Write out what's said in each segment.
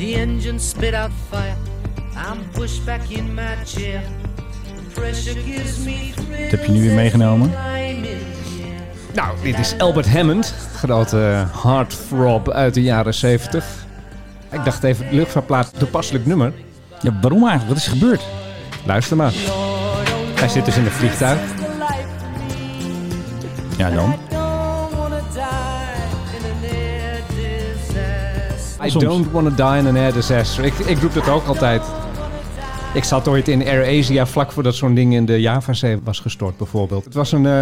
The engine spit out fire. I'm pushed back in my chair. The pressure gives me Wat heb je nu weer meegenomen? Nou, dit is Albert Hammond, grote heartthrob uit de jaren 70. Ik dacht even, luchtvaartplaat, toepasselijk nummer. Ja, waarom eigenlijk? Wat is er gebeurd? Luister maar. Hij zit dus in een vliegtuig. Ja, dan. I Soms. don't want to die in an air disaster. Ik, ik roep dat ook altijd. Ik zat ooit in AirAsia vlak voordat zo'n ding in de Javazee was gestort bijvoorbeeld. Het was een eh,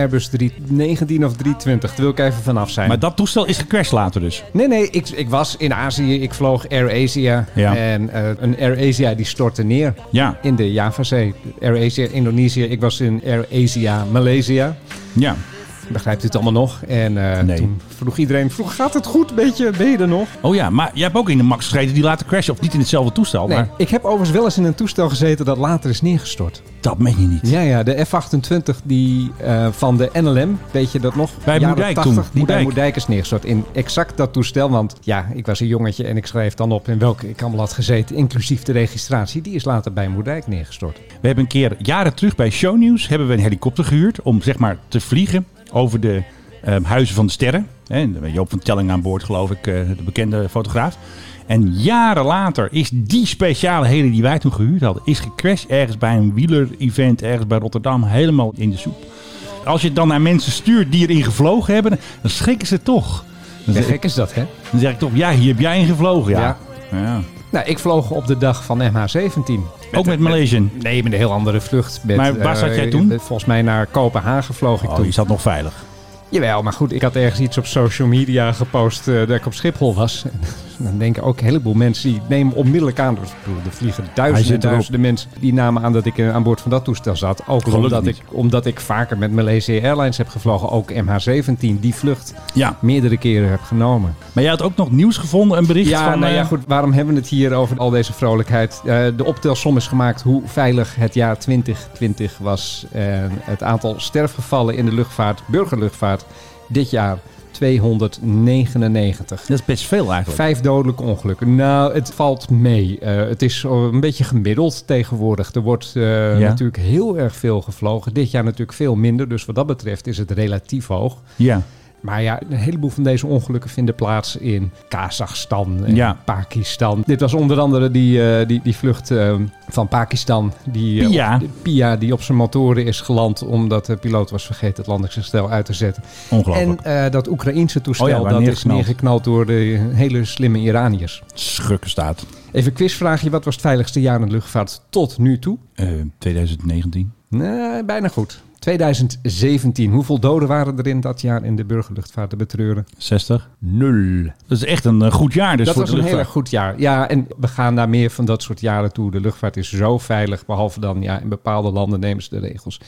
Airbus 319 of 320, daar wil ik even vanaf zijn. Maar dat toestel is gecrashed later dus. Nee, nee, ik, ik was in Azië, ik vloog AirAsia. Ja. En eh, een AirAsia die stortte neer Ja, in de Javazee. AirAsia Indonesië, ik was in AirAsia Malaysia. ja. Begrijpt u het allemaal nog? En eh, Nee. toen vroeg iedereen, vroeg, gaat het goed? Beetje, ben je er nog? Oh ja, maar jij hebt ook in de Max gezeten die later crashen. Of niet in hetzelfde toestel, Nee, maar ik heb overigens wel eens in een toestel gezeten dat later is neergestort. dat meen je niet. Ja, ja, de F-28 die, eh, van de NLM, weet je dat nog? Bij Moerdijk 80, toen. Die bij Moerdijk. Moerdijk is neergestort. In exact dat toestel, want ja, ik was een jongetje en ik schreef dan op in welke ik allemaal had gezeten, inclusief de registratie. Die is later bij Moerdijk neergestort. We hebben een keer jaren terug bij Shownieuws hebben we een helikopter gehuurd om zeg maar te vliegen over de eh, huizen van de sterren. Hè, Joop van Telling aan boord, geloof ik, eh, de bekende fotograaf. En jaren later is die speciale heli die wij toen gehuurd hadden, is gecrashed ergens bij een wieler-event ergens bij Rotterdam, helemaal in de soep. Als je het dan naar mensen stuurt die erin gevlogen hebben, dan schrikken ze toch. Dan gek is dat, hè? dan zeg ik toch, ja, hier heb jij in gevlogen. Ja. Ja. ja. Nou, ik vloog op de dag van MH17. Ook met Malaysian. Nee, met een heel andere vlucht. Met, Maar waar zat eh, jij toen? Volgens mij naar Kopenhagen vloog ik Oh, toen. je zat nog veilig. Jawel, maar goed, ik had ergens iets op social media gepost eh, dat ik op Schiphol was. Dan denken ook een heleboel mensen, die nemen onmiddellijk aan. Dus, bedoel, er vliegen duizenden duizenden mensen die namen aan dat ik eh, aan boord van dat toestel zat. Ook Gelukkig omdat niet. ik, omdat ik vaker met Malaysia Airlines heb gevlogen. Ook MH17, die vlucht Ja, meerdere keren heb genomen. maar jij had ook nog nieuws gevonden, een bericht Ja, van... nou ja, eh, goed. Waarom hebben we het hier over al deze vrolijkheid? Eh, de optelsom is gemaakt hoe veilig het jaar 2020 was. En het aantal sterfgevallen in de luchtvaart, burgerluchtvaart, dit jaar 299. Dat is best veel eigenlijk. Vijf dodelijke ongelukken. Nou, het valt mee. Eh, het is eh, een beetje gemiddeld tegenwoordig. Er wordt eh, Ja. natuurlijk heel erg veel gevlogen. Dit jaar natuurlijk veel minder. Dus wat dat betreft is het relatief hoog. Ja, Maar ja, een heleboel van deze ongelukken vinden plaats in Kazachstan en Ja. Pakistan. Dit was onder andere die, eh, die, die vlucht eh, van Pakistan. Die, eh, Pia. op- Pia, die op zijn motoren is geland omdat de piloot was vergeten het landingsgestel uit te zetten. ongelooflijk. En eh, dat Oekraïense toestel, Oh ja, waar dat is neergeknald. door de hele slimme Iraniërs. Schrukken staat. Even een quizvraagje. Wat was het veiligste jaar in de luchtvaart tot nu toe? Eh 2019. Nee, bijna goed. 2017. Hoeveel doden waren er in dat jaar in de burgerluchtvaart te betreuren? 60. Nul. Dat is echt een eh, goed jaar dus dat voor was de een heel erg goed jaar. Ja, en we gaan naar meer van dat soort jaren toe. De luchtvaart is zo veilig, behalve dan ja, in bepaalde landen nemen ze de regels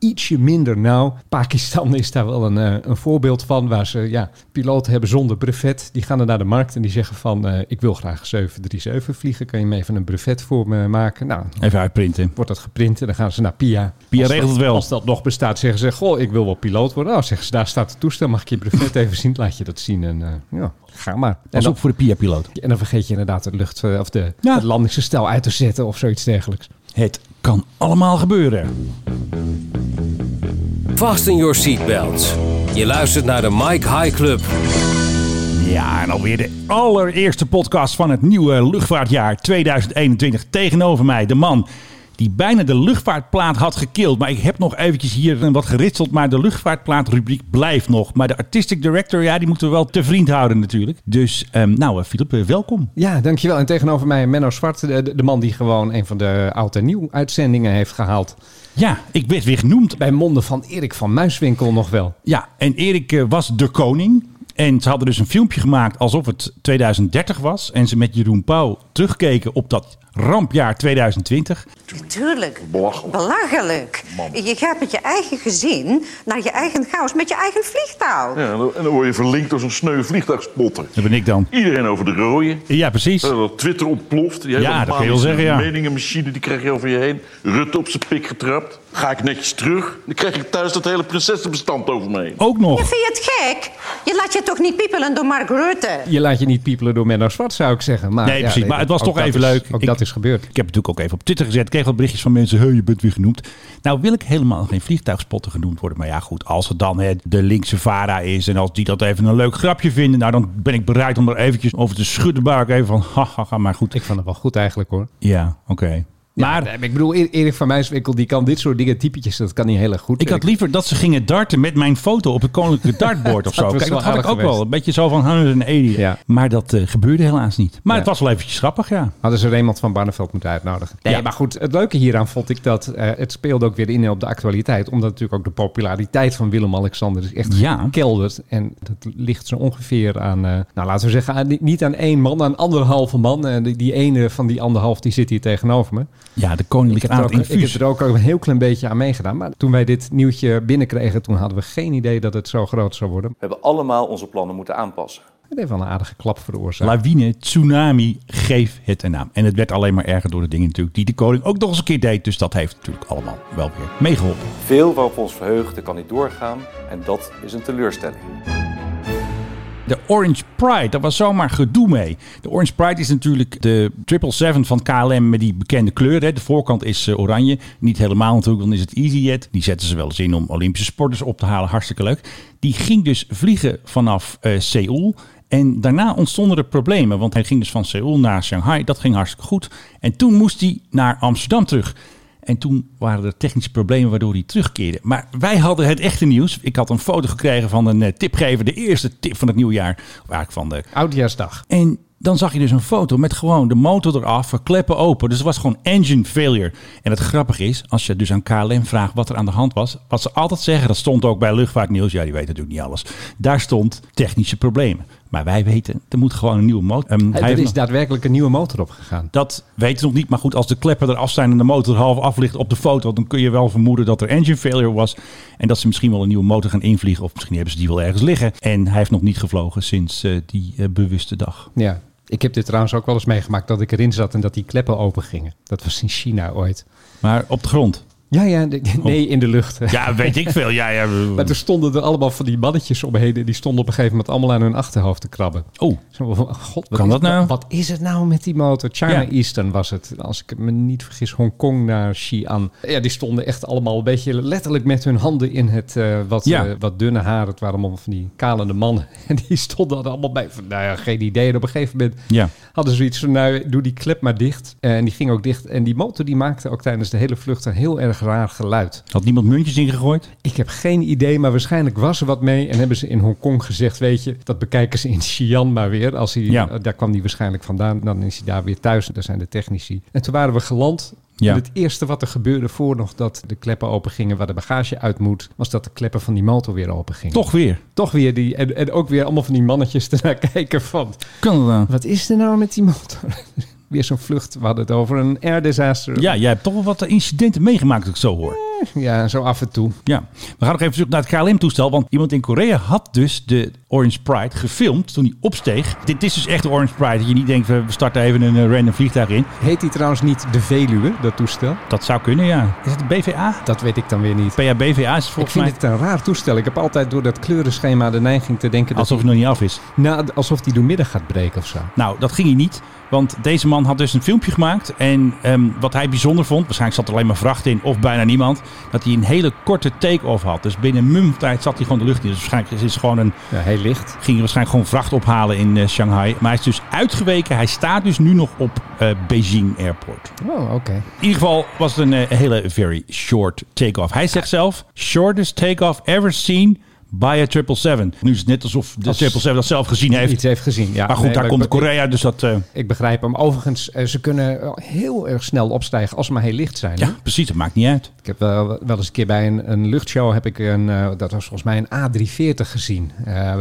ietsje minder nauw. Pakistan is daar wel een, eh, een voorbeeld van, waar ze ja, piloten hebben zonder brevet. Die gaan er naar de markt en die zeggen van, eh, ik wil graag 737 vliegen. Kan je me even een brevet voor me maken? Nou, Even uitprinten. wordt dat geprint en dan gaan ze naar PIA. PIA regelt dat- het wel. Als dat nog bestaat, zeggen ze, goh, ik wil wel piloot worden. Nou, zeggen ze, daar staat het toestel, mag ik je brevet even zien? Laat je dat zien en eh, ja, ga maar. En Pas dan, op voor de PIA-piloot. en dan vergeet je inderdaad de lucht of de, Ja. het landingsgestel uit te zetten of zoiets dergelijks. Het kan allemaal gebeuren. Fasten your seatbelts. Je luistert naar de Mike High Club. Ja, en alweer de allereerste podcast van het nieuwe luchtvaartjaar 2021. Tegenover mij de man die bijna de luchtvaartplaat had gekild. Maar ik heb nog eventjes hier wat geritseld. Maar de luchtvaartplaatrubriek blijft nog. Maar de artistic director, ja, die moeten we wel te vriend houden natuurlijk. Dus, ehm, nou, eh, Philip, eh, welkom. Ja, dankjewel. En tegenover mij Menno Zwart, de, man die gewoon een van de oud en nieuw uitzendingen heeft gehaald. Ja, ik werd weer genoemd. Bij monden van Erik van Muiswinkel nog wel. Ja, en Erik eh, was de koning. En ze hadden dus een filmpje gemaakt alsof het 2030 was. En ze met Jeroen Pauw terugkeken op dat rampjaar 2020. Natuurlijk. Belachelijk. Belachelijk. Je gaat met je eigen gezin naar je eigen chaos met je eigen vliegtuig. Ja, en dan- word je verlinkt als een sneu vliegtuigspotter. Dat ben ik dan. Iedereen over de rode. Ja, precies. Eh, dat Twitter ontploft. Die hele Ja, dat kun je wel zeggen, ja. meningenmachine die krijg je over je heen. Rutte op zijn pik getrapt. Ga ik netjes terug. Dan krijg ik thuis dat hele prinsessenbestand over me heen. Ook nog. Vind je het gek? Je laat je toch niet piepelen door Mark Rutte? Je laat je niet piepelen door Menno Zwart, zou ik zeggen. Maar, Nee, precies. Maar het was toch even is- leuk. Ook Ik- dat is gebeurd. Ik heb het natuurlijk ook even op Twitter gezet. Ik kreeg wat berichtjes van mensen. Hey, je bent weer genoemd. Nou wil ik helemaal geen vliegtuigspotter genoemd worden. Maar ja goed, als het dan hè, de linkse VARA is. En als die dat even een leuk grapje vinden. Nou dan ben ik bereid om er eventjes over te schudden. Maar even van ha, ha, ha. Maar goed. Ik vond het wel goed eigenlijk hoor. Ja, oké. Maar Ja, ik bedoel, E- Erik van Muiswinkel die kan dit soort dingen typetjes, dat kan niet heel erg goed. ik had liever dat ze gingen darten met mijn foto op het koninklijke dartboard of zo. Kijk, dat had ik ook wel. Een beetje zo van 180. Ja. Maar dat eh, gebeurde helaas niet. Maar Ja. het was wel eventjes grappig, ja. Hadden ze Raymond van Barneveld moeten uitnodigen. Nee, Ja. maar goed, het leuke hieraan vond ik dat eh, het speelde ook weer in op de actualiteit. Omdat natuurlijk ook de populariteit van Willem-Alexander is echt Ja. gekelderd. En dat ligt zo ongeveer aan, eh, nou laten we zeggen, aan, niet aan één man, aan anderhalve man. En die, die ene van die anderhalf, die zit hier tegenover me. Ja, de Ik koninklijke heb, er aard ook, ik heb er ook een heel klein beetje aan meegedaan. Maar toen wij dit nieuwtje binnenkregen, toen hadden we geen idee dat het zo groot zou worden. We hebben allemaal onze plannen moeten aanpassen. Het heeft wel een aardige klap veroorzaakt. Lawine, tsunami, geef het een naam. En het werd alleen maar erger door de dingen natuurlijk die de koning ook nog eens een keer deed. Dus dat heeft natuurlijk allemaal wel weer meegeholpen. Veel waarop ons verheugden kan niet doorgaan en dat is een teleurstelling. De Orange Pride, daar was zomaar gedoe mee. De Orange Pride is natuurlijk de 777 van KLM met die bekende kleur. Hè. De voorkant is eh, oranje. Niet helemaal natuurlijk, dan is het EasyJet. Die zetten ze wel eens in om Olympische sporters op te halen. Hartstikke leuk. Die ging dus vliegen vanaf eh Seoul. En daarna ontstonden er problemen, want hij ging dus van Seoul naar Shanghai. Dat ging hartstikke goed. En toen moest hij naar Amsterdam terug. En toen waren er technische problemen waardoor hij terugkeerde. Maar wij hadden het echte nieuws. Ik had een foto gekregen van een eh, tipgever. De eerste tip van het nieuwjaar. Eigenlijk van de Oudjaarsdag. en dan zag je dus een foto met gewoon de motor eraf, kleppen open. Dus het was gewoon engine failure. En het grappige is, als je dus aan KLM vraagt wat er aan de hand was, wat ze altijd zeggen, dat stond ook bij Luchtvaartnieuws. Ja, die weten natuurlijk niet alles. Daar stond technische problemen. Maar wij weten, er moet gewoon een nieuwe motor. Ehm, hij er is nog- daadwerkelijk een nieuwe motor opgegaan. dat weten we nog niet. Maar goed, als de kleppen eraf zijn en de motor half af ligt op de foto, dan kun je wel vermoeden dat er engine failure was. En dat ze misschien wel een nieuwe motor gaan invliegen. Of misschien hebben ze die wel ergens liggen. En hij heeft nog niet gevlogen sinds eh, die eh, bewuste dag. Ja. Ik heb dit trouwens ook wel eens meegemaakt dat ik erin zat en dat die kleppen open gingen. Dat was in China ooit. Maar op de grond. Ja, ja, nee, in de lucht. Ja, weet ik veel. Ja, ja. Maar er stonden er allemaal van die mannetjes omheen. en Die stonden op een gegeven moment allemaal aan hun achterhoofd te krabben. Oh, God, wat Kan is, dat nou? Wat, is het nou met die motor? China Ja. Eastern was het. Als ik me niet vergis, Hongkong naar Xi'an. Ja, die stonden echt allemaal een beetje letterlijk met hun handen in het eh, wat, Ja. eh, wat dunne haar. Het waren allemaal van die kalende mannen. En die stonden er allemaal bij. Van, nou ja, geen idee. En op een gegeven moment ja. hadden ze zoiets van, nou, doe die klep maar dicht. En die ging ook dicht. En die motor die maakte ook tijdens de hele vlucht een heel erg raar geluid. Had niemand muntjes ingegooid? Ik heb geen idee, maar waarschijnlijk was er wat mee. En hebben ze in Hongkong gezegd, weet je, dat bekijken ze in Xi'an maar weer. Als hij, Ja. Daar kwam hij waarschijnlijk vandaan. Dan is hij daar weer thuis. Daar zijn de technici. En toen waren we geland. Ja. En het eerste wat er gebeurde voor nog dat de kleppen open gingen waar de bagage uit moet, was dat de kleppen van die motor weer open gingen. Toch weer. Toch weer die, en, en ook weer allemaal van die mannetjes ernaar kijken van, Kan het nou? wat is er nou met die motor? Weer zo'n vlucht. We hadden het over een air disaster. Ja, jij hebt toch wel wat incidenten meegemaakt, als ik zo hoor. ja, zo af en toe. Ja, we gaan nog even terug naar het KLM-toestel. Want iemand in Korea had dus de Orange Pride gefilmd toen hij opsteeg. Dit is dus echt de Orange Pride. Dat je niet denkt, we starten even een eh, random vliegtuig in. Heet die trouwens niet de Veluwe, dat toestel? Dat zou kunnen, ja. Is het de BVA? Dat weet ik dan weer niet. PHBVA is het Ik volgens vind mij. het een raar toestel. Ik heb altijd door dat kleurenschema de neiging te denken dat Alsof het nog niet af is. nou, alsof die doormidden gaat breken of zo. Nou, dat ging hij niet. Want deze man had dus een filmpje gemaakt. En ehm, wat hij bijzonder vond, waarschijnlijk zat er alleen maar vracht in of bijna niemand. Dat hij een hele korte take-off had. Dus binnen een mum tijd zat hij gewoon de lucht in. Dus waarschijnlijk is het gewoon een, Ja, heel licht. ging hij waarschijnlijk gewoon vracht ophalen in eh, Shanghai. Maar hij is dus uitgeweken. Hij staat dus nu nog op eh, Beijing Airport. Oh, oké. In ieder geval was het een eh, hele very short take-off. Hij zegt zelf, shortest take-off ever seen by a 777. Nu is het net alsof de Als- 777 dat zelf gezien heeft. Iets heeft gezien. Ja, maar goed, nee, daar komt Korea, dus dat... eh, Ik begrijp hem. Overigens, eh, ze kunnen heel erg snel opstijgen als ze maar heel licht zijn. hè? ja, precies, dat maakt niet uit. Ik heb wel, wel eens een keer bij een, een luchtshow heb ik een, eh, dat was volgens mij een A340 gezien.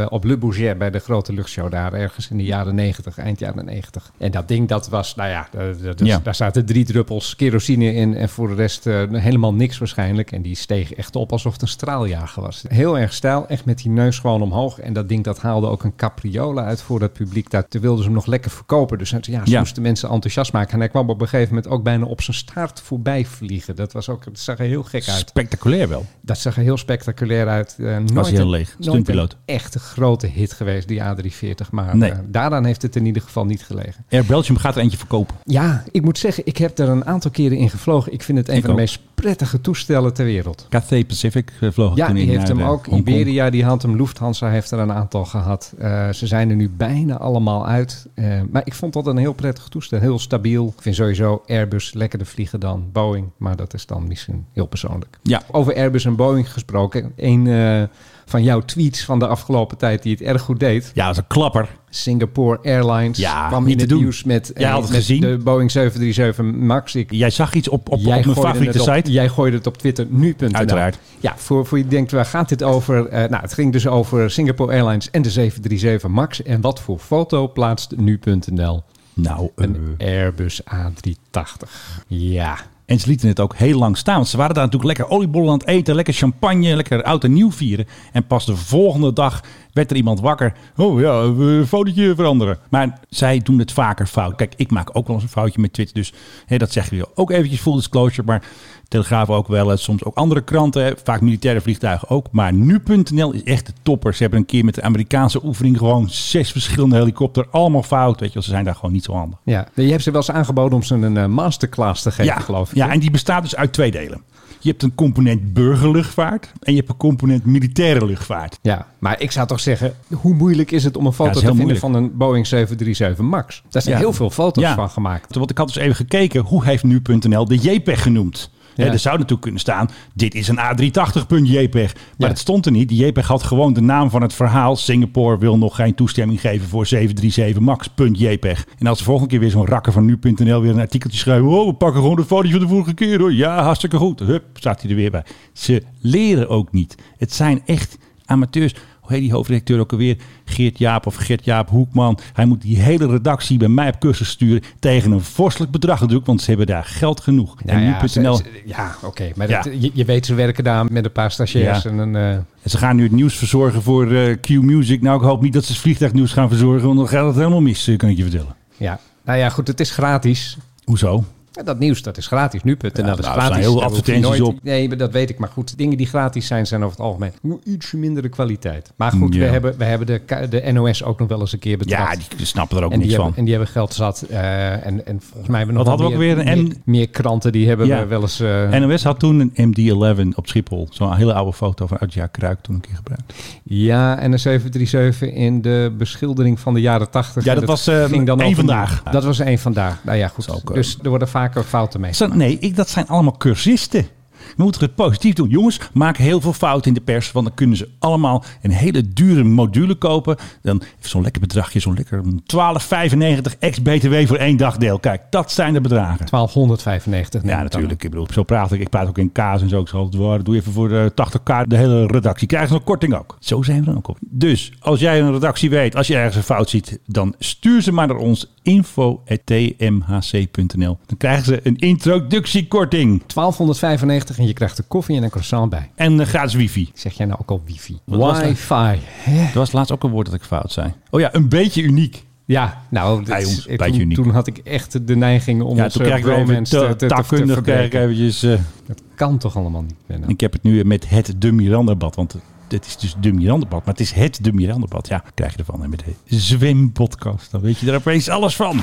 Op Le Bourget bij de grote luchtshow daar ergens in de jaren 90, eind jaren 90. En dat ding dat was, nou ja, dat Ja. daar zaten drie druppels kerosine in en voor de rest helemaal niks waarschijnlijk. En die steeg echt op alsof het een straaljager was. Heel erg stijl. Stijl, echt met die neus gewoon omhoog. En dat ding dat haalde ook een capriola uit voor het publiek. Daar wilden ze hem nog lekker verkopen. Dus ja, ze Ja. moesten mensen enthousiast maken. En hij kwam op een gegeven moment ook bijna op zijn staart voorbij vliegen. Dat, was ook, dat zag er heel gek uit. Spectaculair wel. Dat zag er heel spectaculair uit. Eh, nooit heel een- leeg. Stuntpiloot. een echte grote hit geweest, die A340. Maar Nee. eh, daaraan heeft het in ieder geval niet gelegen. Air Belgium gaat er eentje verkopen. Ja, ik moet zeggen, ik heb er een aantal keren in gevlogen. Ik vind het een Ik van de meest prettige toestellen ter wereld. Cathay Pacific eh, vloog ik Ja, toen die in heeft hem ook. Hongkong. Iberia, die had hem. Lufthansa heeft er een aantal gehad. Eh, ze zijn er nu bijna allemaal uit. Eh, maar ik vond dat een heel prettig toestel. Heel stabiel. Ik vind sowieso Airbus lekkerder vliegen dan Boeing. Maar dat is dan misschien heel persoonlijk. Ja. Over Airbus en Boeing gesproken. Een eh, van jouw tweets van de afgelopen tijd die het erg goed deed. Ja, dat is een klapper. Singapore Airlines Ja, kwam in het doen. nieuws met, Jij eh, had met gezien. de Boeing 737 MAX. Ik, Jij zag iets op, op, mijn favoriete op- site. Jij gooide het op Twitter nu.nl. Uiteraard. Ja, voor, voor je denkt, waar gaat dit over? Eh, nou, het ging dus over Singapore Airlines en de 737 MAX. En wat voor foto plaatst nu.nl? Nou, eh, Een Airbus A380. Ja. En ze lieten het ook heel lang staan. Want ze waren daar natuurlijk lekker oliebollen aan het eten. Lekker champagne, lekker oud en nieuw vieren. En pas de volgende dag werd er iemand wakker. Oh ja, een fotootje veranderen. Maar zij doen het vaker fout. Kijk, ik maak ook wel eens een foutje met Twitter. Dus hè, dat zeggen we ook eventjes full disclosure. Maar Telegraaf ook wel. Soms ook andere kranten. Vaak militaire vliegtuigen ook. Maar nu.nl is echt de topper. Ze hebben een keer met de Amerikaanse oefening gewoon zes verschillende helikopter. Allemaal fout. Weet je, ze zijn daar gewoon niet zo handig. ja. Je hebt ze wel eens aangeboden om ze een eh, masterclass te geven, Ja, geloof ik. ja, en die bestaat dus uit twee delen. Je hebt een component burgerluchtvaart en je hebt een component militaire luchtvaart. Ja, maar ik zou toch zeggen, hoe moeilijk is het om een foto te vinden moeilijk. van een Boeing 737 MAX? Daar zijn Ja. heel veel foto's Ja. van gemaakt. Want ik had dus even gekeken, hoe heeft nu.nl de JPEG genoemd? Ja. Er zou natuurlijk kunnen staan, dit is een A380.jpeg. Maar Ja. dat stond er niet. Die JPEG had gewoon de naam van het verhaal. Singapore wil nog geen toestemming geven voor 737 max.jpeg. En als de volgende keer weer zo'n rakker van nu.nl weer een artikeltje schrijven. Oh, we pakken gewoon de fotootje van de vorige keer hoor. Ja, hartstikke goed. Hup, staat hij er weer bij. Ze leren ook niet. Het zijn echt amateurs. Hoe heet die hoofdredacteur ook alweer? Geert Jaap of Gert Jaap Hoekman. Hij moet die hele redactie bij mij op cursus sturen tegen een vorstelijk bedrag natuurlijk. Want ze hebben daar geld genoeg. Nou en ja, nu.nl... ze- ja oké. maar Ja. dat- je, je weet, ze werken daar met een paar stagiairs Ja. en een... eh, En ze gaan nu het nieuws verzorgen voor eh, Q-Music. Nou, ik hoop niet dat ze het vliegtuignieuws gaan verzorgen, want dan gaat het helemaal mis, eh, kan ik je vertellen. ja. Nou ja, goed, het is gratis. Hoezo? Ja, dat nieuws, dat is gratis. Nu.nl Ja, is nou, er gratis. staan heel advertenties op. Nee, dat weet ik. Maar goed, dingen die gratis zijn, zijn over het algemeen iets mindere kwaliteit. Maar goed, Ja. we hebben, we hebben de, de NOS ook nog wel eens een keer betrapt. Ja, die snappen er ook hebben, van. en die hebben geld zat. eh, en, en volgens mij hebben we nog we ook meer, weer? Een meer, meer kranten die hebben Ja. we wel eens... eh, NOS had toen een MD-11 op Schiphol. Zo'n hele oude foto van Adja Kruik toen een keer gebruikt. Ja, en een 737 in de beschildering van de jaren 80. Ja, dat was, eh, ging dan één vandaag. Dat was één vandaag. Nou ja, goed. Is ook, dus er worden vaker fouten mee. Zo, nee, ik, dat zijn allemaal cursisten. We moeten het positief doen. Jongens, maak heel veel fouten in de pers. Want dan kunnen ze allemaal een hele dure module kopen. Dan zo'n lekker bedragje, zo'n lekker 12,95 ex-BTW voor één dagdeel. Kijk, dat zijn de bedragen. 1295. neem Ja, natuurlijk. Ik bedoel, zo praat ik. Ik praat ook in kaas en zo. Ik zal het. Doe even voor eh, 80k de hele redactie. Krijgen ze nog korting ook. Zo zijn we dan ook op. Dus als jij een redactie weet, als je ergens een fout ziet, dan stuur ze maar naar ons info.tmhc.nl. Dan krijgen ze een introductiekorting 1295 en je krijgt er koffie en een croissant bij. en eh, gratis wifi. Zeg jij nou ook al wifi? Dat? Wifi. Dat was laatst ook een woord dat ik fout zei. Oh ja, een beetje uniek. Ja, nou, dit Ja, is- jongens, eh, beetje toen, uniek. toen had ik echt de neiging om Ja, toen even bromance te, te, te, te krijg ik eventjes... eh, Dat kan toch allemaal niet meer nou? Ik heb het nu met het de Mirandabad. Want het is dus de Mirandabad. Maar het is het de Mirandabad. Ja, krijg je ervan. En met de zwempodcast. Dan weet je er opeens alles van.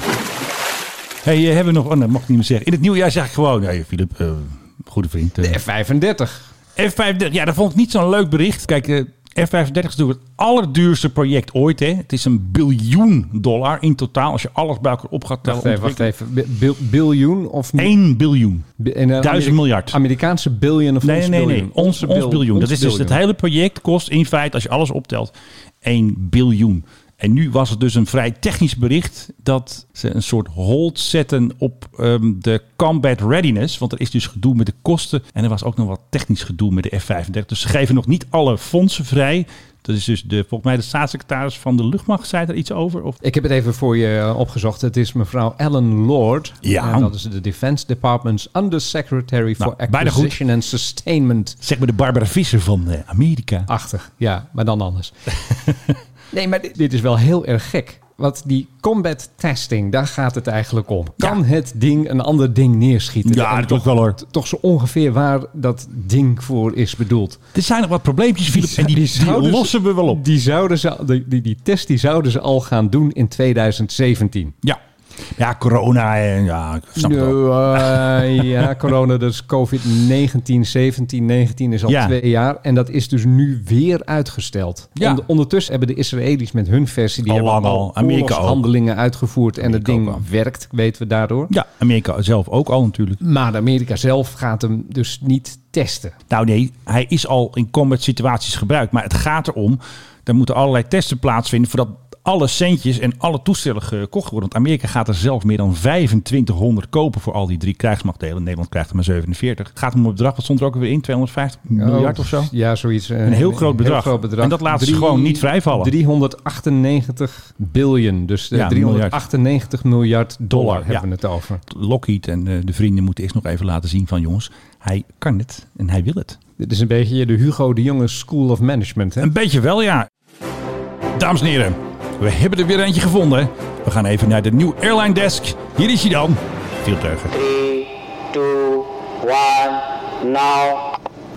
hey, eh, hebben we nog... Oh, dat mag ik niet meer zeggen. In het nieuwe jaar zeg ik gewoon... Hey, Philip, eh, goede vriend. eh, De F35. F35. Ja, dat vond ik niet zo'n leuk bericht. Kijk, eh, F35 is natuurlijk het allerduurste project ooit. Hè. Het is een biljoen dollar in totaal. Als je alles bij elkaar op gaat tellen. Wacht even, wacht even. Bi- bil- biljoen of... 1 biljoen. Bi- en, eh, Duizend Amerika- miljard. Amerikaanse biljoen of Nee, ons nee, nee. biljoen? Ons, ons bil- biljoen. ons Dat is dus het hele project kost in feite, als je alles optelt, 1 biljoen. En nu was het dus een vrij technisch bericht dat ze een soort hold zetten op ehm, de combat readiness. Want er is dus gedoe met de kosten en er was ook nog wat technisch gedoe met de F-35. Dus ze geven nog niet alle fondsen vrij. Dat is dus de, volgens mij de staatssecretaris van de luchtmacht zei daar iets over. Of Ik heb het even voor je eh, opgezocht. Het is mevrouw Ellen Lord. Ja. En dat is de Defense Department's Undersecretary for Nou, goed. Acquisition and Sustainment. zeg maar de Barbara Visser van eh, Amerika. Achtig, ja, maar dan anders. nee, maar dit, is wel heel erg gek. Want die combat testing, daar gaat het eigenlijk om. Kan het ding een ander ding neerschieten? Ja, toch wel, hoor. Toch zo ongeveer waar dat ding voor is bedoeld. Er zijn nog wat probleempjes, Philip, en die, die, zouden lossen we wel op. Die, zouden ze, die, die, die test die zouden ze al gaan doen in 2017. Ja. Ja, corona en ja, ik snap het. Nou, eh, ja, corona, is COVID-19, 17, 19 is al Ja. twee jaar. En dat is dus nu weer uitgesteld. Ja. Onder- ondertussen hebben de Israëli's met hun versie... die Al hebben al. Amerika handelingen uitgevoerd. En het ding werkt, weten we daardoor. Ja, Amerika zelf ook al natuurlijk. Maar Amerika zelf gaat hem dus niet testen. Nou nee, hij is al in combat situaties gebruikt. Maar het gaat erom, er moeten allerlei testen plaatsvinden... voordat alle centjes en alle toestellen gekocht worden. Want Amerika gaat er zelf meer dan 2500 kopen voor al die drie krijgsmachtdelen. Nederland krijgt er maar 47. Het gaat om een bedrag, wat stond er ook weer in? 250 miljard of zo? Ja, zoiets. eh, Een heel groot bedrag. En dat laten ze gewoon niet vrijvallen. 398 biljoen. Dus eh, Ja, 398 miljard, dollar, Dollar, hebben ja. we het over. Lockheed en eh, de vrienden moeten eerst nog even laten zien van... jongens, hij kan het en hij wil het. Dit is een beetje de Hugo de Jonge School of Management. Hè? Een beetje wel, ja. Dames en heren, we hebben er weer eentje gevonden. We gaan even naar de New Airline Desk. Hier is hij dan. Veel teugen.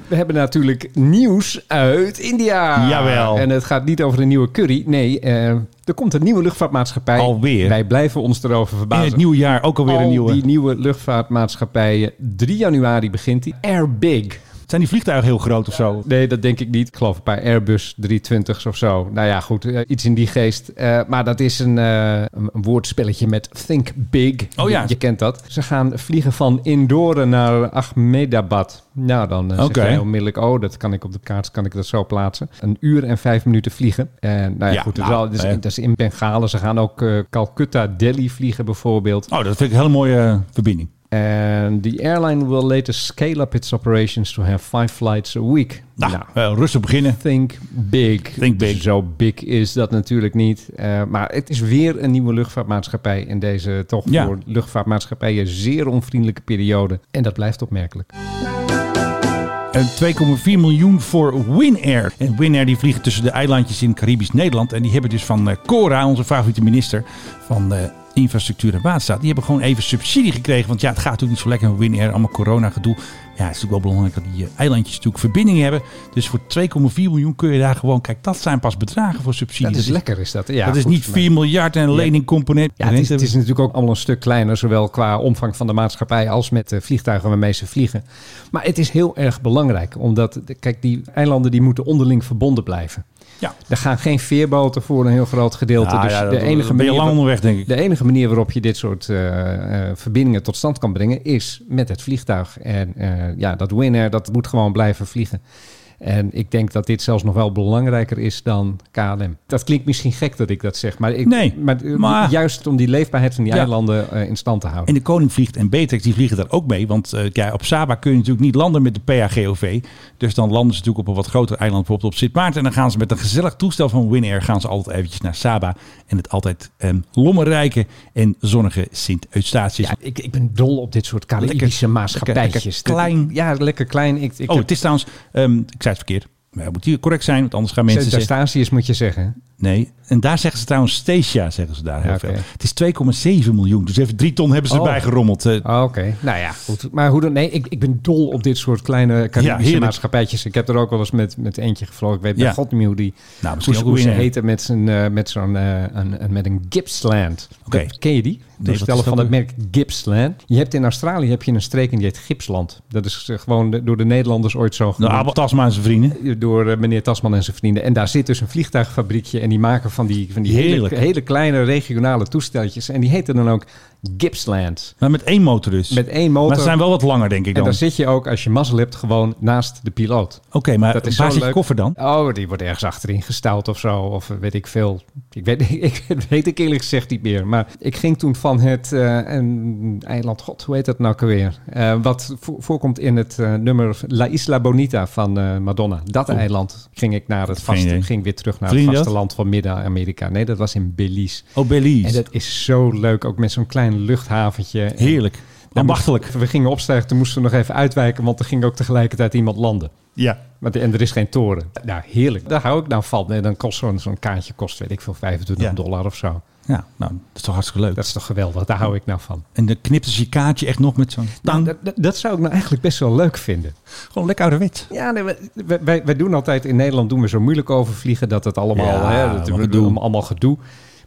We hebben natuurlijk nieuws uit India. Jawel. En het gaat niet over een nieuwe curry. Nee, eh, er komt een nieuwe luchtvaartmaatschappij. Alweer? Wij blijven ons erover In verbazen. het nieuwe jaar ook alweer Al een nieuwe. die nieuwe luchtvaartmaatschappij. 3 januari begint die. Air Big. Zijn die vliegtuigen heel groot of zo? Nee, dat denk ik niet. Ik geloof een paar Airbus 320's of zo. Nou ja, goed, eh, iets in die geest. Eh, maar dat is een, eh, een een woordspelletje met Think Big. Oh ja. Je, je kent dat. Ze gaan vliegen van Indore naar Ahmedabad. Nou, dan uh, Oké. zeg onmiddellijk, oh, dat kan ik op de kaart kan ik dat zo plaatsen. Een uur en vijf minuten vliegen. En nou ja, Ja, goed, nou, dat is- dat is in Bengalen. Ze gaan ook Calcutta, Delhi vliegen bijvoorbeeld. Oh, dat vind ik een hele mooie verbinding. And the airline will later scale up its operations to have five flights a week. Nou, eh, rustig beginnen. Think big. Think big. Zo big is dat natuurlijk niet. Eh, maar het is weer een nieuwe luchtvaartmaatschappij in deze toch Ja. voor luchtvaartmaatschappijen zeer onvriendelijke periode. En dat blijft opmerkelijk. En 2,4 miljoen voor Winair. En Winair die vliegen tussen de eilandjes in Caribisch Nederland. En die hebben dus van eh, Cora, onze favoriete minister van eh, Infrastructuur en Waterstaat. Die hebben gewoon even subsidie gekregen. Want ja, het gaat natuurlijk niet zo lekker met Winair. Allemaal corona gedoe. Ja, het is natuurlijk wel belangrijk dat die eh, eilandjes natuurlijk verbinding hebben. Dus voor 2,4 miljoen kun je daar gewoon... Kijk, dat zijn pas bedragen voor subsidie. Dat is lekker, is dat. Ja, dat is goed, niet maar- 4 miljard en een leningcomponent. Ja, het is, het is natuurlijk ook allemaal een stuk kleiner, zowel qua omvang van de maatschappij als met de vliegtuigen waarmee ze vliegen. Maar het is heel erg belangrijk, omdat, kijk, die eilanden die moeten onderling verbonden blijven. Ja. Er gaan geen veerboten voor een heel groot gedeelte. Ja, dus ja, de, enige dan ben je manier lang onderweg, denk ik. de enige manier waarop je dit soort eh, eh, verbindingen tot stand kan brengen is met het vliegtuig. En eh, ja, dat Winair, dat moet gewoon blijven vliegen. En ik denk dat dit zelfs nog wel belangrijker is dan KLM. Dat klinkt misschien gek dat ik dat zeg, maar, ik, Nee, maar, eh, maar- juist om die leefbaarheid van die Ja. eilanden eh, in stand te houden. En de Koning vliegt en Beatrix die vliegen daar ook mee. Want eh, ja, op Saba kun je natuurlijk niet landen met de PAGOV. Dus dan landen ze natuurlijk op een wat groter eiland, bijvoorbeeld op Sint Maarten. En dan gaan ze met een gezellig toestel van Winair gaan ze altijd eventjes naar Saba. En het altijd ehm, lommerrijke en zonnige Sint Eustatius. Ja, ik, ik ben dol op dit soort Caribische Lekker- maatschappijtjes. lekker klein. Ja, lekker klein. Ik, ik oh, het is trouwens, ik het verkeerd. Maar moet hier correct zijn, want anders gaan mensen zeggen... Sint-Eustatius moet je zeggen. Nee, en daar zeggen ze trouwens Stacia, zeggen ze daar heel Ja, veel. Het is 2,7 miljoen, dus even drie ton hebben ze Oh. erbij gerommeld. Eh, Oh, Oké, nou ja, goed. Maar hoe dan? Nee, ik, ik ben dol op dit soort kleine Caribische heerlijk. maatschappijtjes. Ik heb er ook wel eens met, met eentje gevlogen. Ik weet bij Ja. god niet hoe die Nou, misschien hoe, ook hoe ze heten met, zijn, eh, met zo'n eh, een, een- met een Gippsland. Oké. Ken je die? is dat van het merk Gippsland. Je hebt in Australië heb je een streek en die heet Gipsland. Dat is gewoon de- door de Nederlanders ooit zo Nou, genoemd. Abel Tasma en zijn vrienden. door meneer Tasman en zijn vrienden. En daar zit dus een vliegtuigfabriekje. En die maken van die, van die hele, hele kleine regionale toesteltjes. En die heten dan ook Gippsland. Maar met één motor dus. Met één motor. Maar ze zijn wel wat langer, denk ik En dan. zit je ook, als je mazzel hebt, gewoon naast de piloot. Oké, maar Dat is waar zit je koffer dan? Oh, die wordt ergens achterin gestouwd of zo. Of weet ik veel. Ik weet, ik weet ik eerlijk gezegd niet meer. Maar ik ging toen van het eh, een eiland, god, hoe heet dat nou alweer? Eh, wat vo- voorkomt in het eh, nummer La Isla Bonita van Madonna. Dat eiland ging ik naar het Oh. Vaste, ging weer terug naar het vasteland van Midden-Amerika. Nee, dat was in Belize. Oh, Belize. En dat is zo leuk, ook met zo'n klein luchthaventje. En Heerlijk. dan Ambachtelijk. We gingen opstijgen, toen moesten we nog even uitwijken, want er ging ook tegelijkertijd iemand landen. Ja. Maar de- en er is geen toren. Nou, heerlijk. Daar hou ik nou van. En dan kost zo'n zo'n kaartje, kost weet ik veel, 25 Ja. dollar of zo. Ja, nou, dat is toch hartstikke leuk. Dat is toch geweldig. Daar hou ik nou van. En dan knipten ze je kaartje echt nog met zo'n. Nou, dat, dat zou ik nou eigenlijk best wel leuk vinden. Gewoon lekker ouderwet. Ja, nee, wij, wij, wij doen altijd in Nederland doen we zo moeilijk over vliegen dat het allemaal, Ja, hè, dat, we doen allemaal gedoe.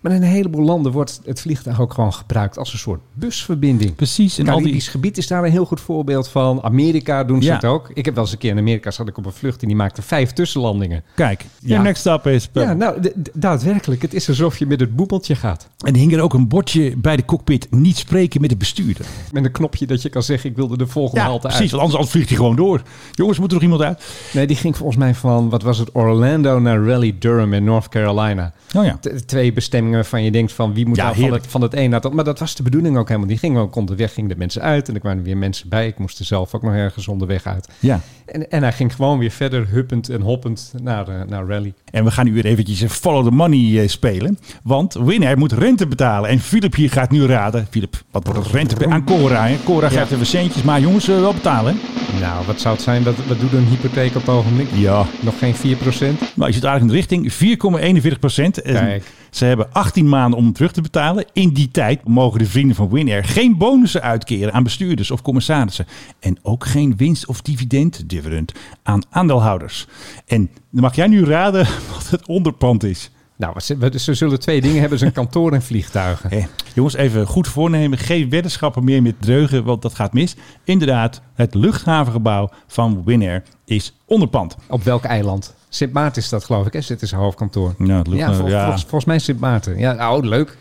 Maar in een heleboel landen wordt het vliegtuig ook gewoon gebruikt als een soort busverbinding. Precies. En al die... Caribisch gebied is daar een heel goed voorbeeld van. Amerika doen ze Ja. het ook. Ik heb wel eens een keer in Amerika zat ik op een vlucht en die maakte vijf tussenlandingen. Kijk, Ja. next stop is... Ja, nou, daadwerkelijk. Het is alsof je met het boemeltje gaat. En hing er ook een bordje bij de cockpit. Niet spreken met de bestuurder. Met een knopje dat je kan zeggen, ik wilde de volgende Ja, halte precies. uit. Want anders, vliegt hij gewoon door. Jongens, moet er nog iemand uit? Nee, die ging volgens mij van, wat was het, Orlando naar Raleigh Durham in North Carolina. Oh ja. T- twee bestemmingen waarvan je denkt van, wie moet Ja, nou van het, van het een naar het. Maar dat was de bedoeling ook helemaal. Die gingen ook onderweg, gingen de mensen uit en er kwamen weer mensen bij. Ik moest er zelf ook nog ergens onderweg uit. Ja. En, en hij ging gewoon weer verder, huppend en hoppend naar, eh, naar Raleigh. En we gaan nu weer eventjes eh, follow the money eh, spelen. Want winnaar moet rente betalen. En Philip hier gaat nu raden. Philip, wat wordt het rente aan Cora? Hè? Cora Ja. geeft even centjes. Maar jongens, eh, wel betalen. hè? Nou, wat zou het zijn? Wat, wat doet een hypotheek op het ogenblik? Ja. Nog geen 4%? Nou, je zit eigenlijk in de richting 4,41 procent. Kijk. Ze hebben 18 maanden om terug te betalen. In die tijd mogen de vrienden van Winair geen bonussen uitkeren aan bestuurders of commissarissen. En ook geen winst of dividend, dividend, aan aandeelhouders. En dan mag jij nu raden wat het onderpand is. Nou, ze, zullen twee dingen hebben. Zijn kantoor en vliegtuigen. Jongens, even goed voornemen. Geen weddenschappen meer met dreugen, want dat gaat mis. Inderdaad, het luchthavengebouw van Winair is onderpand. Op welk eiland? Sint Maarten is dat, geloof ik. Hè? Zit zijn hoofdkantoor. Ja, het lucht- ja, vol- ja. Volgens, volgens mij Sint Maarten. Ja, nou, leuk.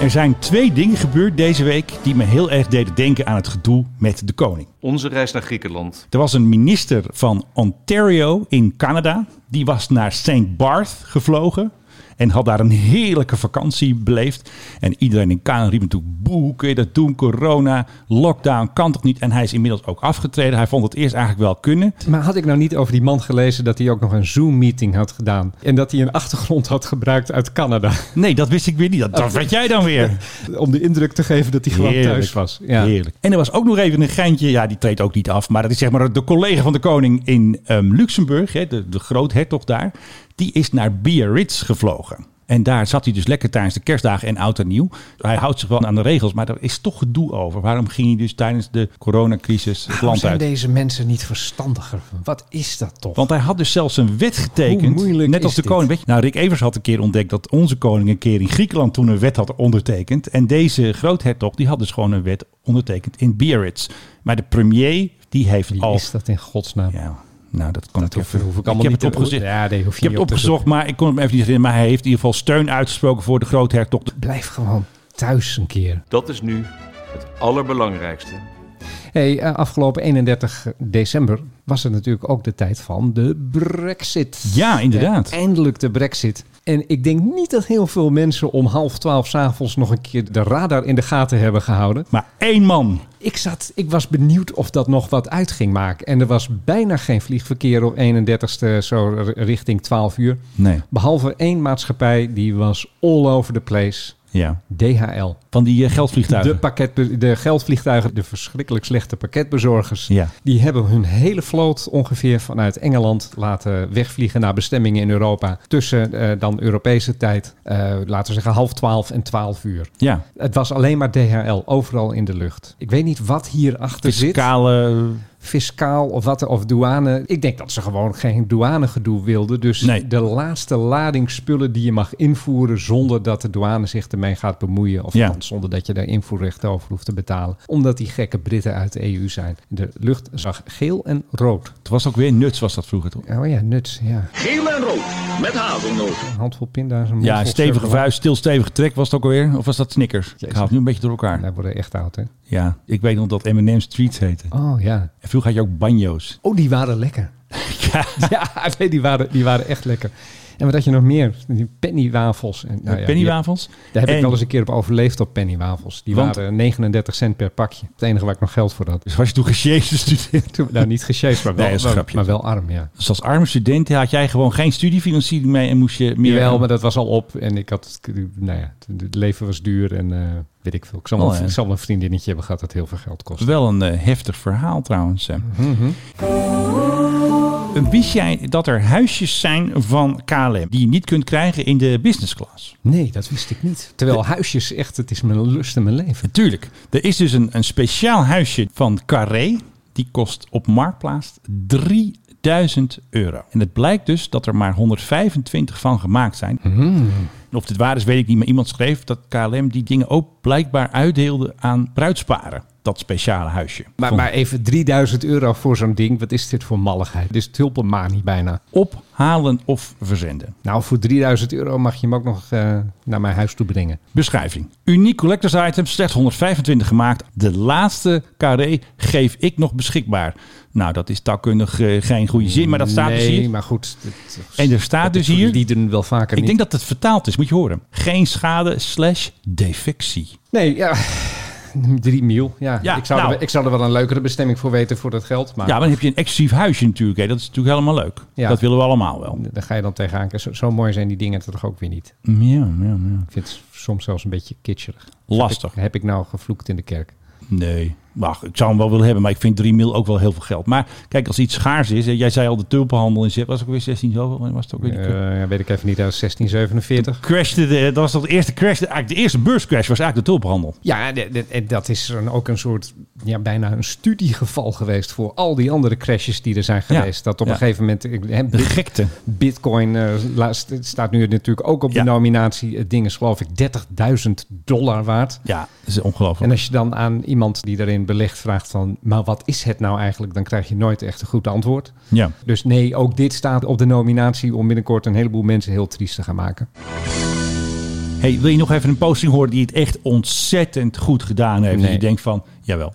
Er zijn twee dingen gebeurd deze week die me heel erg deden denken aan het gedoe met de koning. Onze reis naar Griekenland. Er was een minister van Ontario in Canada. Die was naar St. Barth gevlogen. En had daar een heerlijke vakantie beleefd. En iedereen in Canada riep natuurlijk... Boe, hoe kun je dat doen? Corona, lockdown, kan toch niet? En hij is inmiddels ook afgetreden. Hij vond het eerst eigenlijk wel kunnen. Maar had ik nou niet over die man gelezen dat hij ook nog een Zoom-meeting had gedaan? En dat hij een achtergrond had gebruikt uit Canada? Nee, dat wist ik weer niet. Dat, dat weet jij dan weer. Om de indruk te geven dat hij gewoon Heerlijk. thuis was. Ja. Heerlijk. En er was ook nog even een geintje. Ja, die treedt ook niet af. Maar dat is zeg maar de collega van de koning in ehm, Luxemburg. Hè, de, de groothertog daar. Die is naar Biarritz gevlogen. En daar zat hij dus lekker tijdens de kerstdagen en oud en nieuw. Hij houdt zich wel aan de regels, maar er is toch gedoe over. Waarom ging hij dus tijdens de coronacrisis het land zijn uit? deze mensen niet verstandiger? Wat is dat toch? Want hij had dus zelfs een wet getekend. Net als de koning. Weet je, nou, Rick Evers had een keer ontdekt dat onze koning een keer in Griekenland toen een wet had ondertekend. En deze groothertog die had dus gewoon een wet ondertekend in Biarritz. Maar de premier die heeft Wie al. is dat in godsnaam? Ja, nou dat kan Dat ik hoef, even. hoef ik allemaal heb niet het te opgezocht. Ja, nee, hoef Ik je heb het opgezocht, maar ik kon hem even niet herinneren. Maar hij heeft in ieder geval steun uitgesproken voor de groothertog. Blijf gewoon thuis een keer. Dat is nu het allerbelangrijkste. Hey, eh, afgelopen 31 december was het natuurlijk ook de tijd van de Brexit. Ja, inderdaad. Eh, eindelijk de Brexit. En ik denk niet dat heel veel mensen om half twaalf s'avonds nog een keer de radar in de gaten hebben gehouden. Maar één man. Ik, zat, ik was benieuwd of dat nog wat uit ging maken. En er was bijna geen vliegverkeer op 31ste, zo richting 12 uur. Nee. Behalve één maatschappij, die was all over the place. Ja. DHL. Van die eh, geldvliegtuigen. De, pakket, de geldvliegtuigen, de verschrikkelijk slechte pakketbezorgers. Ja. Die hebben hun hele vloot ongeveer vanuit Engeland laten wegvliegen naar bestemmingen in Europa. Tussen eh, dan Europese tijd, eh, laten we zeggen half twaalf en twaalf uur. Ja. Het was alleen maar DHL, overal in de lucht. Ik weet niet wat hierachter zit. Fiscale. Fiscaal of wat, of douane. Ik denk dat ze gewoon geen douanegedoe wilden. Dus Nee. de laatste lading spullen die je mag invoeren zonder dat de douane zich ermee gaat bemoeien. Of Ja. zonder dat je daar invoerrechten over hoeft te betalen. Omdat die gekke Britten uit de EU zijn. De lucht zag geel en rood. Het was ook weer nuts, was dat vroeger toch? Oh ja, nuts, ja. Geel en rood. met hazelnoot. Een handvol pinda's. Een Ja, stevige vuist, stil stevige trek was het ook alweer. Of was dat Snickers? Ik haal het nu een beetje door elkaar. Wij worden echt oud, hè? Ja, ik weet nog dat M&M's Treats heette. Oh, ja. En vroeger had je ook banjo's. Oh, die waren lekker. Ja. Ja, nee, die waren, die waren echt lekker. En wat had je nog meer? Die pennywafels. En, nou ja, Pennywafels. die- Daar heb ik wel eens een keer op overleefd op pennywafels. Die Want- waren 39 cent per pakje. Het enige waar ik nog geld voor had. Dus was je toen gesjezen student? Toen, nou, niet gesjeest, maar wel, Nee, maar, wel arm, ja. Dus als arme student had jij gewoon geen studiefinanciering mee en moest je meer... Jawel, maar dat was al op. En ik had, nou ja, het leven was duur en eh, weet ik veel. Ik zal, wel, Oh, ja. ik zal wel een vriendinnetje hebben gehad dat heel veel geld kost. Wel een eh, heftig verhaal trouwens. Mhm. Wist jij dat er huisjes zijn van KLM die je niet kunt krijgen in de business class? Nee, dat wist ik niet. Terwijl huisjes echt, het is mijn lust in mijn leven. Natuurlijk. Er is dus een, een speciaal huisje van Carré. Die kost op Marktplaats 3000 euro. En het blijkt dus dat er maar 125 van gemaakt zijn. Hmm. Of dit waar is, weet ik niet. Maar iemand schreef dat KLM die dingen ook blijkbaar uitdeelde aan bruidsparen. Dat speciale huisje. Maar, maar even 3000 euro voor zo'n ding. Wat is dit voor malligheid? Dit is tulpenmanie bijna. Ophalen of verzenden. Nou, voor 3000 euro mag je hem ook nog eh, naar mijn huis toe brengen. Beschrijving. Uniek collectors item, slechts 125 gemaakt. De laatste carré geef ik nog beschikbaar. Nou, dat is taalkundig eh, geen goede zin, maar dat staat nee, dus hier. maar goed. dit- En er staat dus hier... Die doen wel vaker Ik niet. denk dat het vertaald is, moet je horen. Geen schade slash defectie. Nee, ja. 3 mil. Ja, Ja, ik, zou nou. er, ik zou er wel een leukere bestemming voor weten voor dat geld. Maar Ja, maar dan heb je een exclusief huisje natuurlijk. Hè. Dat is natuurlijk helemaal leuk. Ja. Dat willen we allemaal wel. daar ga je dan tegenaan. Zo, zo mooi zijn die dingen toch ook weer niet. Ja, ja, ja. Ik vind het soms zelfs een beetje kitscherig. Lastig. Heb ik, heb ik nou gevloekt in de kerk? Nee, wacht, ik zou hem wel willen hebben, maar ik vind 3 mil ook wel heel veel geld. Maar kijk, als iets schaars is, jij zei al de tulpenhandel in was ook weer 16 zoveel? Was het ook weer Eh, ja, weet ik even niet, uit 1647. crashte de, dat was toch de eerste crash, eigenlijk de eerste beurscrash was eigenlijk de tulpenhandel. Ja, en dat is een, ook een soort, ja, bijna een studiegeval geweest voor al die andere crashes die er zijn Ja. geweest. Dat op Ja. een gegeven moment, ik- hè, De gekte. Bitcoin eh, staat nu natuurlijk ook op de nominatie. Het ding is geloof ik 30.000 dollar waard. Ja, dat is ongelooflijk. En als je dan aan iemand die daarin belegt vraagt van, maar wat is het nou eigenlijk? Dan krijg je nooit echt een goed antwoord. Ja. Dus nee, ook dit staat op de nominatie om binnenkort een heleboel mensen heel triest te gaan maken. Hey, wil je nog even een posting horen die het echt ontzettend goed gedaan heeft? Nee. Dat je denkt van, jawel.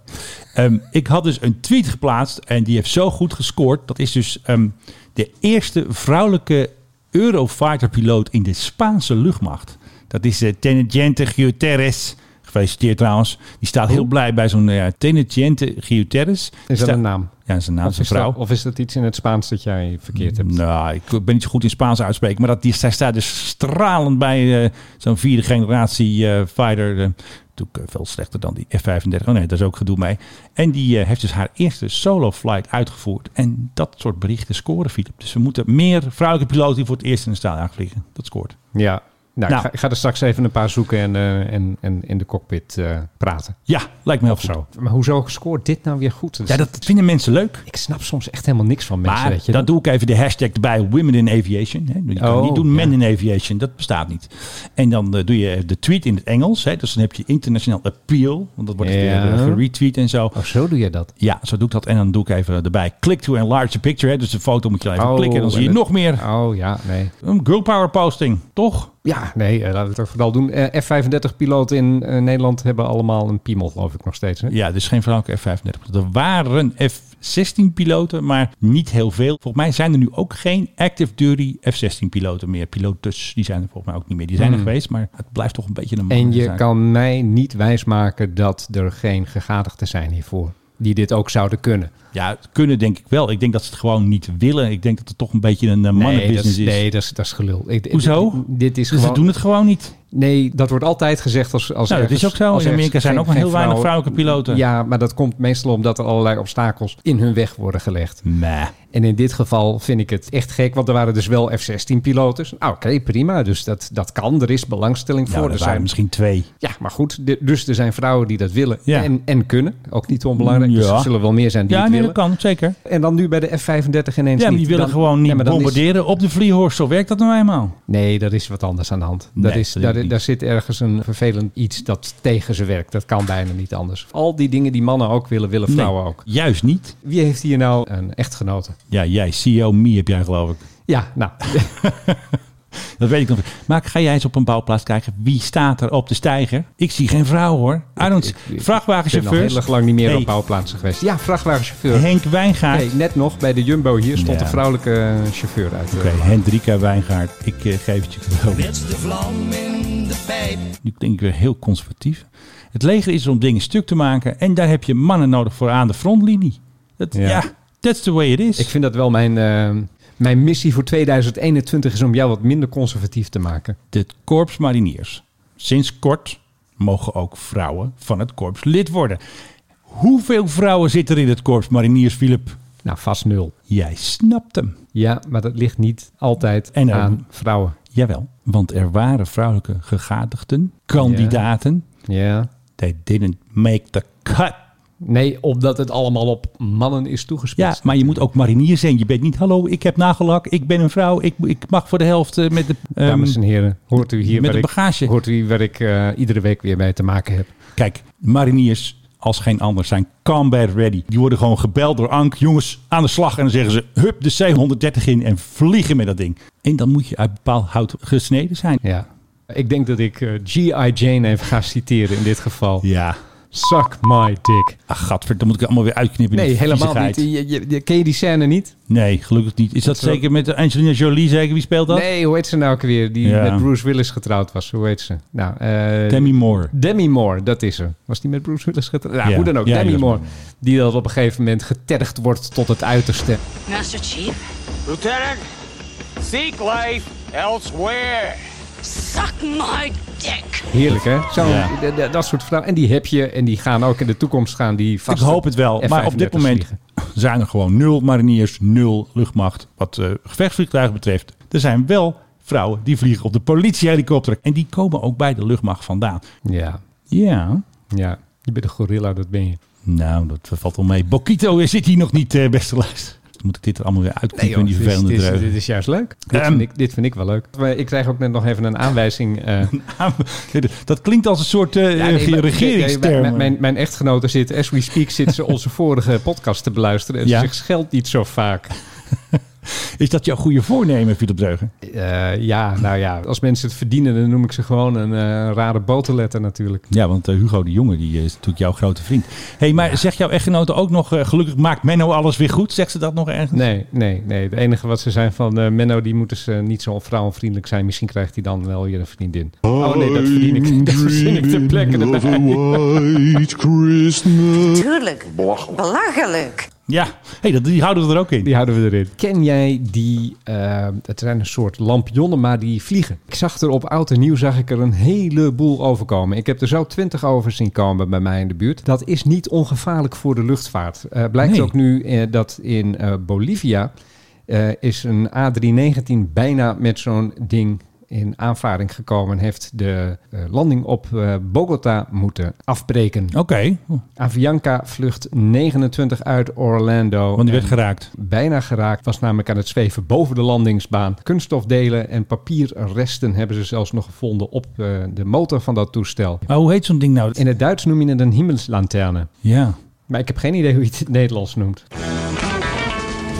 Ehm, ik had dus een tweet geplaatst en die heeft zo goed gescoord. Dat is dus ehm, de eerste vrouwelijke Eurofighter-piloot in de Spaanse luchtmacht. Dat is uh, Teniente Guterres. Gefeliciteerd trouwens. Die staat heel blij bij zo'n uh, Teniente Guterres. Oh. Is dat een naam? Ja, een naam. Zijn dat, vrouw. of is dat iets in het Spaans dat jij verkeerd hebt? Nou, ik ben niet zo goed in Spaans uitspreken. Maar dat, die, zij staat dus stralend bij eh, zo'n vierde generatie eh, fighter. eh, natuurlijk eh, veel slechter dan die F-35. Oh nee, daar is ook gedoe mee. En die eh, heeft dus haar eerste solo flight uitgevoerd. En dat soort berichten scoren, Philip. Dus we moeten meer vrouwelijke piloten die voor het eerst in de staal vliegen. Dat scoort. Ja. Nou, Nou. Ik, ga, ik ga er straks even een paar zoeken en, eh, en, en in de cockpit eh, praten. Ja, lijkt me heel Of goed. zo. Maar hoezo scoort dit nou weer goed? Ja, dat vinden mensen leuk. Ik snap soms echt helemaal niks van mensen, Maar weet je. dan doe ik even de hashtag erbij Women in Aviation. Hè. Je kan Oh, niet doen ja. Men in Aviation, dat bestaat niet. En dan eh, doe je de tweet in het Engels. Hè. Dus dan heb je internationaal appeal. Want dat wordt Ja. weer geretweet en zo. Oh, zo doe je dat. Ja, zo doe ik dat. En dan doe ik even erbij click to enlarge a picture. Hè. Dus de foto moet je even Oh, klikken. En dan zie je nog meer Oh ja, nee. een girl power posting. Toch? Ja, nee, eh, laten we het ook vooral doen. Eh, F-35-piloten in eh, Nederland hebben allemaal een piemel, geloof ik nog steeds. Hè? Ja, dus geen vrouwelijke F-35. Er waren F-16 piloten, maar niet heel veel. Volgens mij zijn er nu ook geen active duty F-16 piloten meer. Pilotes, die zijn er volgens mij ook niet meer. Die zijn er Hmm. geweest, maar het blijft toch een beetje een En je zaak. kan mij niet wijsmaken dat er geen gegadigden zijn hiervoor. Die dit ook zouden kunnen. Ja, kunnen denk ik wel. Ik denk dat ze het gewoon niet willen. Ik denk dat het toch een beetje een uh, Nee, dat mannenbusiness is, is. nee dat, is, dat is gelul. Ik- Hoezo? Dit, dit is Dus gewoon... ze doen het gewoon niet. Nee, dat wordt altijd gezegd als, als Nou, dat is ook zo. als In Amerika zijn geen- ook maar heel weinig vrouwelijke piloten. Ja, maar dat komt meestal omdat er allerlei obstakels in hun weg worden gelegd. Meh. En in dit geval vind ik het echt gek, want er waren dus wel F-16-piloten. Nou, oké, prima. Dus dat, dat kan. Er is belangstelling Nou, voor. er er zijn misschien twee. Ja, maar goed. de- dus er zijn vrouwen die dat willen Ja. en, en kunnen. Ook niet onbelangrijk. Dus Ja. er zullen wel meer zijn die Ja, het nee, willen. dat kan. Zeker. En dan nu bij de F-35 ineens Ja, niet. die willen Dan- gewoon niet Ja, is- bombarderen op de vliehorst. Zo werkt dat nou eenmaal. Nee, dat is wat anders aan de hand. Nee, dat is, dat daar, zit ergens een vervelend iets dat tegen ze werkt. Dat kan bijna niet anders. Al die dingen die mannen ook willen, willen vrouwen Nee, ook. Juist niet. Wie heeft hier nou een echtgenote? Ja, jij, CEO Me heb jij geloof ik. Ja, nou, Dat weet ik nog. Maar ga jij eens op een bouwplaats kijken. Wie staat er op de stijger? Ik zie geen vrouw hoor. I don't ik- ben heel erg lang niet meer Hey, op bouwplaatsen geweest. Ja, vrachtwagenchauffeur. Henk Wijngaard. Nee, net nog bij de Jumbo hier stond Ja. een vrouwelijke chauffeur uit. Oké, Hendrika Wijngaard. Ik eh, geef het je cadeau. de vlam in de pijp. Nu denk ik weer heel conservatief. Het leger is er om dingen stuk te maken. En daar heb je mannen nodig voor aan de frontlinie. Dat, Ja. ja. that's the way it is. Ik vind dat wel mijn, eh, mijn missie voor 2021 is om jou wat minder conservatief te maken. De korps mariniers. Sinds kort mogen ook vrouwen van het korps lid worden. Hoeveel vrouwen zitten er in het korps mariniers, Philip? Nou, vast nul. Jij snapt hem. Ja, maar dat ligt niet altijd En aan vrouwen. Jawel, want er waren vrouwelijke gegadigden, kandidaten. Ja. They didn't make the cut. Nee, omdat het allemaal op mannen is Ja, toegespitst. maar je moet ook marinier zijn. Je bent niet, hallo, ik heb nagellak, ik ben een vrouw, ik, ik mag voor de helft eh, met de... ehm, Dames en heren, hoort u hier met waar een ik, bagage. hoort u waar ik eh, iedere week weer mee te maken heb. Kijk, mariniers als geen ander zijn combat ready. Die worden gewoon gebeld door Ank. Jongens, aan de slag. En dan zeggen ze, hup de C-130 in en vliegen met dat ding. En dan moet je uit bepaald hout gesneden zijn. Ja. Ik denk dat ik eh, G.I. Jane even ga citeren in dit geval. Ja. Suck my dick. Ach, gadver, dan moet ik het allemaal weer uitknippen. Nee, helemaal niet. Je, je- je- ken je die scène niet? Nee, gelukkig niet. Is dat Dat is wel- zeker met Angelina Jolie? Zeker? Wie speelt dat? Nee, hoe heet ze nou ook weer? Die Ja. met Bruce Willis getrouwd was. Hoe heet ze? Nou, eh, Demi Moore. Demi Moore, dat is ze. Was die met Bruce Willis getrouwd? Ja, Ja. hoe dan ook. Ja, Demi Moore. Die dat op een gegeven moment getergd wordt tot het uiterste. Master Chief, Lieutenant, seek life elsewhere. Suck my dick. Heerlijk, hè? Zo, Ja. dat soort vrouwen. En die heb je. En die gaan ook in de toekomst gaan die vast. Ik hoop het wel. Maar op dit F-35's moment vliegen. zijn er gewoon nul mariniers, nul luchtmacht. Wat eh, gevechtsvliegtuigen betreft. Er zijn wel vrouwen die vliegen op de politiehelikopter. En die komen ook bij de luchtmacht vandaan. Ja, Ja. ja. Je bent een gorilla, dat ben je. Nou, dat valt wel mee. Bokito zit hier nog niet, eh, beste luister. Dan moet ik dit er allemaal weer uitknippen in die dit, vervelende is, dit, is, dit is juist leuk. Dit, vind ik, dit vind ik wel leuk. Maar Ik krijg ook net nog even een aanwijzing. eh, Dat klinkt als een soort eh Ja, nee, maar- regeringsterm. nee, Mijn, mijn, mijn echtgenote zit, as we speak, zit ze onze vorige podcast te beluisteren. En Ja. ze zegt, scheldt niet zo vaak. Is dat jouw goede voornemen, Philip Dreugen? Eh, ja, nou ja, als mensen het verdienen, dan noem ik ze gewoon een eh, rare boterletter natuurlijk. Ja, want eh, Hugo de Jonge die, is natuurlijk jouw grote vriend. hey, maar zegt jouw echtgenote ook nog... gelukkig maakt Menno alles weer goed? Zegt ze dat nog ergens? Nee, nee, nee. Het enige wat ze zijn van eh, Menno, die moeten ze niet zo vrouwenvriendelijk zijn. Misschien krijgt hij dan wel weer een vriendin. Oh nee, dat verdien ik. Dat verzin ik ter plekke erbij. Tuurlijk. Belachelijk. Ja, hey, dat, die houden we er ook in. Die houden we erin. Ken jij die, eh, het zijn een soort lampionnen, maar die vliegen. Ik zag er op oud en nieuw, zag ik er een heleboel overkomen. Ik heb er zo twintig over zien komen bij mij in de buurt. Dat is niet ongevaarlijk voor de luchtvaart. Eh, blijkt Nee. ook nu eh, dat in eh, Bolivia eh, is een A319 bijna met zo'n ding in aanvaring gekomen. Heeft de eh, landing op eh, Bogota moeten afbreken. Oké, Avianca vlucht 29 uit Orlando. want die werd geraakt. bijna geraakt. Was namelijk aan het zweven boven de landingsbaan. Kunststofdelen en papierresten hebben ze zelfs nog gevonden op eh, de motor van dat toestel. Maar hoe heet zo'n ding nou? In het Duits noem je het een hemelslaterne. Ja. Maar ik heb geen idee hoe je het in het Nederlands noemt.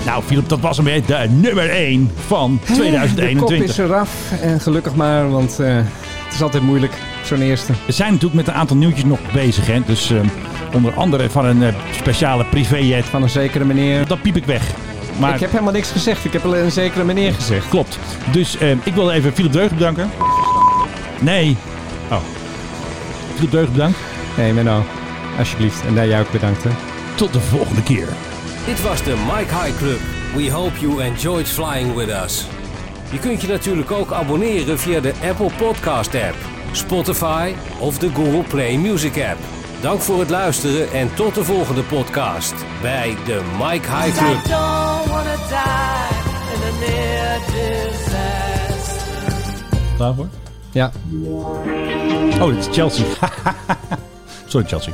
Nou, Philip, dat was hem weer de nummer 1 van De kop 2021. is eraf. En gelukkig maar, want eh, het is altijd moeilijk. Zo'n eerste. We zijn natuurlijk met een aantal nieuwtjes nog bezig. Hè? Dus eh, onder andere van een eh, speciale privéjet. Van een zekere meneer. Dat piep ik weg. Maar Ik heb helemaal niks gezegd. Ik heb alleen een zekere meneer gezegd. klopt. Dus eh, ik wil even Philip Dreugen bedanken. Nee. Oh. Philip Dreugen bedankt. Nee, Menno. Alsjeblieft. En daar jij ook bedankt. Hè. Tot de volgende keer. Dit was de Mike High Club. We hope you enjoyed flying with us. Je kunt je natuurlijk ook abonneren via de Apple Podcast app, Spotify of de Google Play Music app. Dank voor het luisteren en tot de volgende podcast bij de Mike High Club. don't wanna die in a near disaster. Klaar voor? Ja. Oh, dit is Chelsea. Sorry, Chelsea.